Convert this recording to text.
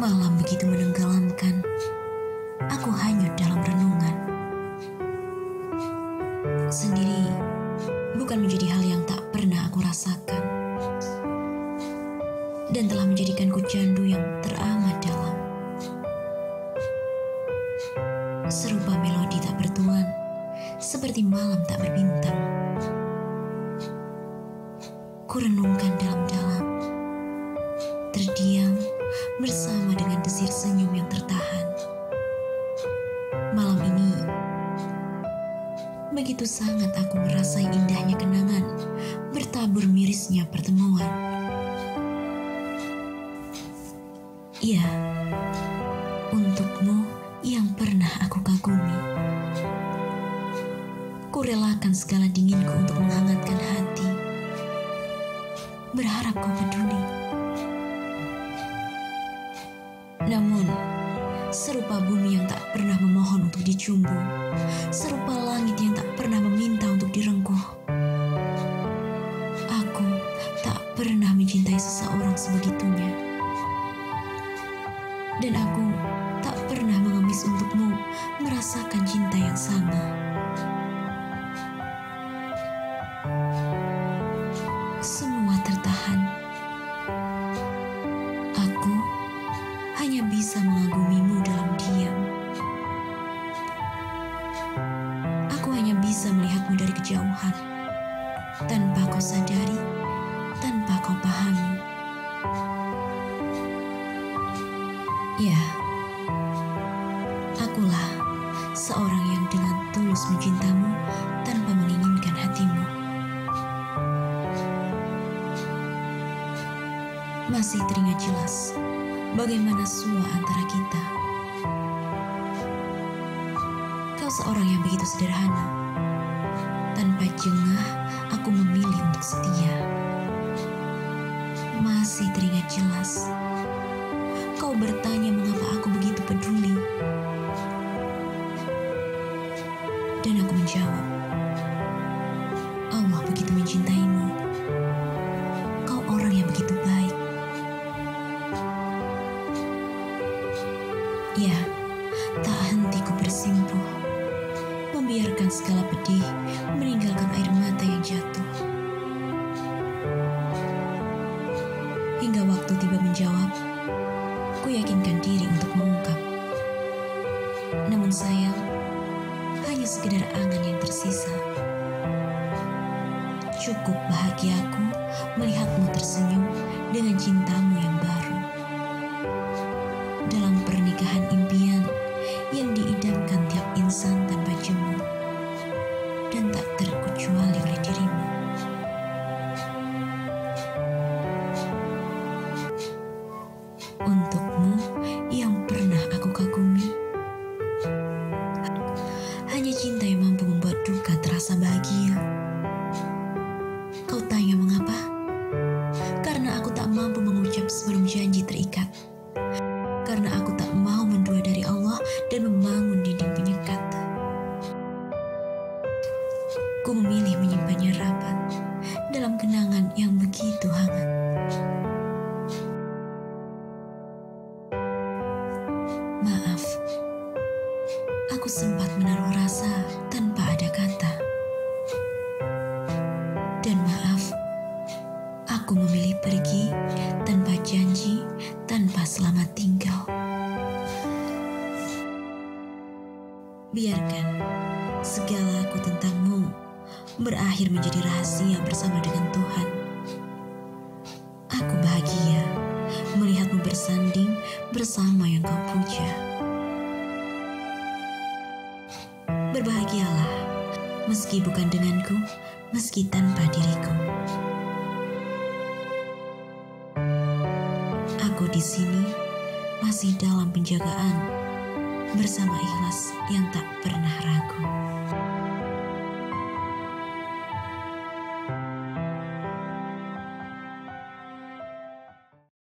Malam begitu menenggelamkan, aku hanyut dalam renungan. Sendiri bukan menjadi hal yang tak pernah aku rasakan. Dan telah menjadikanku candu yang teramat dalam. Serupa melodi tak bertuan, seperti malam tak berbintang. Ku renungkan dalam-dalam desir senyum yang tertahan. Malam ini, begitu sangat aku merasai indahnya kenangan bertabur mirisnya pertemuan. Iya, untukmu yang pernah aku kagumi. Kurelakan segala dinginku untuk menghangatkan hati. Berharap kau peduli. Namun, serupa bumi yang tak pernah memohon untuk dicumbu, serupa langit yang tak pernah meminta untuk direngkuh. Aku tak pernah mencintai seseorang sebegitunya dan aku tak pernah mengemis untukmu merasakan cinta yang sama. Ya, akulah seorang yang dengan tulus mencintamu tanpa menginginkan hatimu. Masih teringat jelas bagaimana sua antara kita. Kau seorang yang begitu sederhana. Tanpa jengah, aku memilih untuk setia. Masih teringat jelas kau bertanya mengapa aku begitu peduli. Dan aku menjawab, Allah begitu mencintaimu. Kau orang yang begitu baik. Ya, tak henti ku bersimpuh, membiarkan segala pedih meninggalkan air mata yang jatuh. Sekedar angan yang tersisa. Cukup bahagiaku melihatmu tersenyum dengan cintamu yang baru. Ku memilih menyimpannya rapat dalam kenangan yang begitu hangat. Maaf, aku sempat menaruh rasa tanpa ada kata. Dan maaf, aku memilih pergi tanpa janji, tanpa selamat tinggal. Biarkan segala aku berakhir menjadi rahasia bersama dengan Tuhan. Aku bahagia melihatmu bersanding bersama yang kau puja. Berbahagialah, meski bukan denganku, meski tanpa diriku. Aku di sini masih dalam penjagaan bersama ikhlas yang tak.